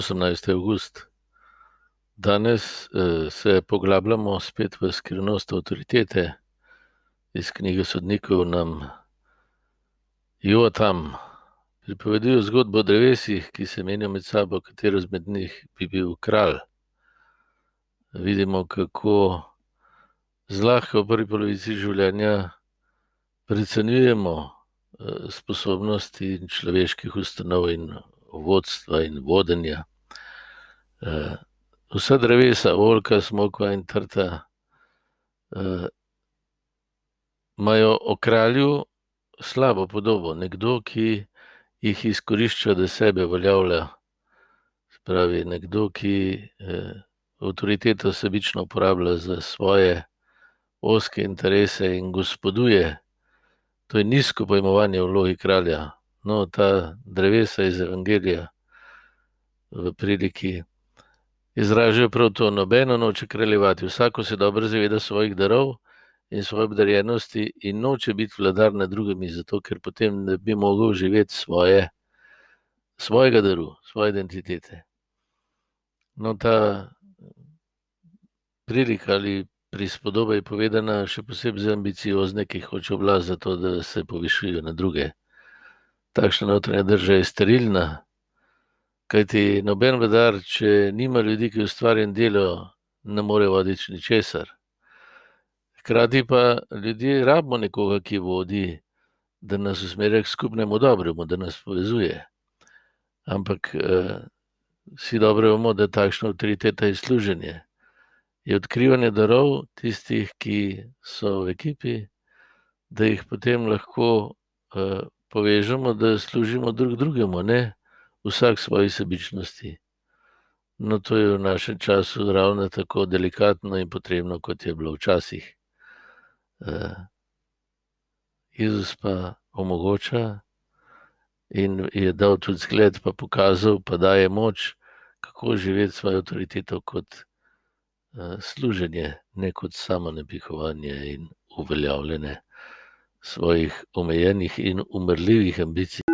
18. august. Danes eh, se poglabljamo spet v skrivnost avtoritete. Iz knjige sodnikov nam jo tam pripovedujejo zgodbo o drevesih, ki se menijo med sabo, katero izmed njih bi bil kralj. Vidimo, kako zlahka v prvi polovici življenja precenjujemo eh, sposobnosti človeških ustanov in vodstva in vodenja. Eh, vsa drevesa, oljka, smokva in trta, eh, imajo o kralju slabo podobo. Nekdo, ki jih izkorišča, da sebe uveljavlja. Pravi nekdo, ki avtoriteto sebično uporablja za svoje ozke interese in gospoduje. To je nizko pojmovanje vlogi kralja. No, ta drevesa iz Evangelija v priliki izražajo prav to, nobeno noče kraljevati, vsako se dobro zaveda svojih darov in svoje obdarjenosti in noče biti vladar nad drugimi, zato ker potem ne bi mogel živeti svoje, svojega daru, svoje identitete. No, ta prilika ali prispodoba je povedana še posebej za ambiciozne, ki hočejo oblast zato, da se povišujejo na druge takšna notranja drža je sterilna. Kaj ti noben vladar, če nima ljudi, ki ustvarjajo delo, ne more voditi ničesar. Hkrati pa ljudje rabimo nekoga, ki vodi, da nas usmerja k skupnemu dobremu, da nas povezuje. Ampak eh, vsi dobro vemo, da takšna avtoriteta je služenje. Je odkrivanje darov tistih, ki so v ekipi, da jih potem lahko eh, povežemo, da služimo drug drugemu, ne vsak svoji sebičnosti. No, to je v našem času ravno tako delikatno in potrebno, kot je bilo včasih. Uh, Jezus pa omogoča in je dal tudi zgled, pa pokazal, pa daje moč, kako živeti svojo avtoriteto kot uh, služenje, ne kot samo napihovanje in uveljavljanje svojih omejenih in umrljivih ambicij.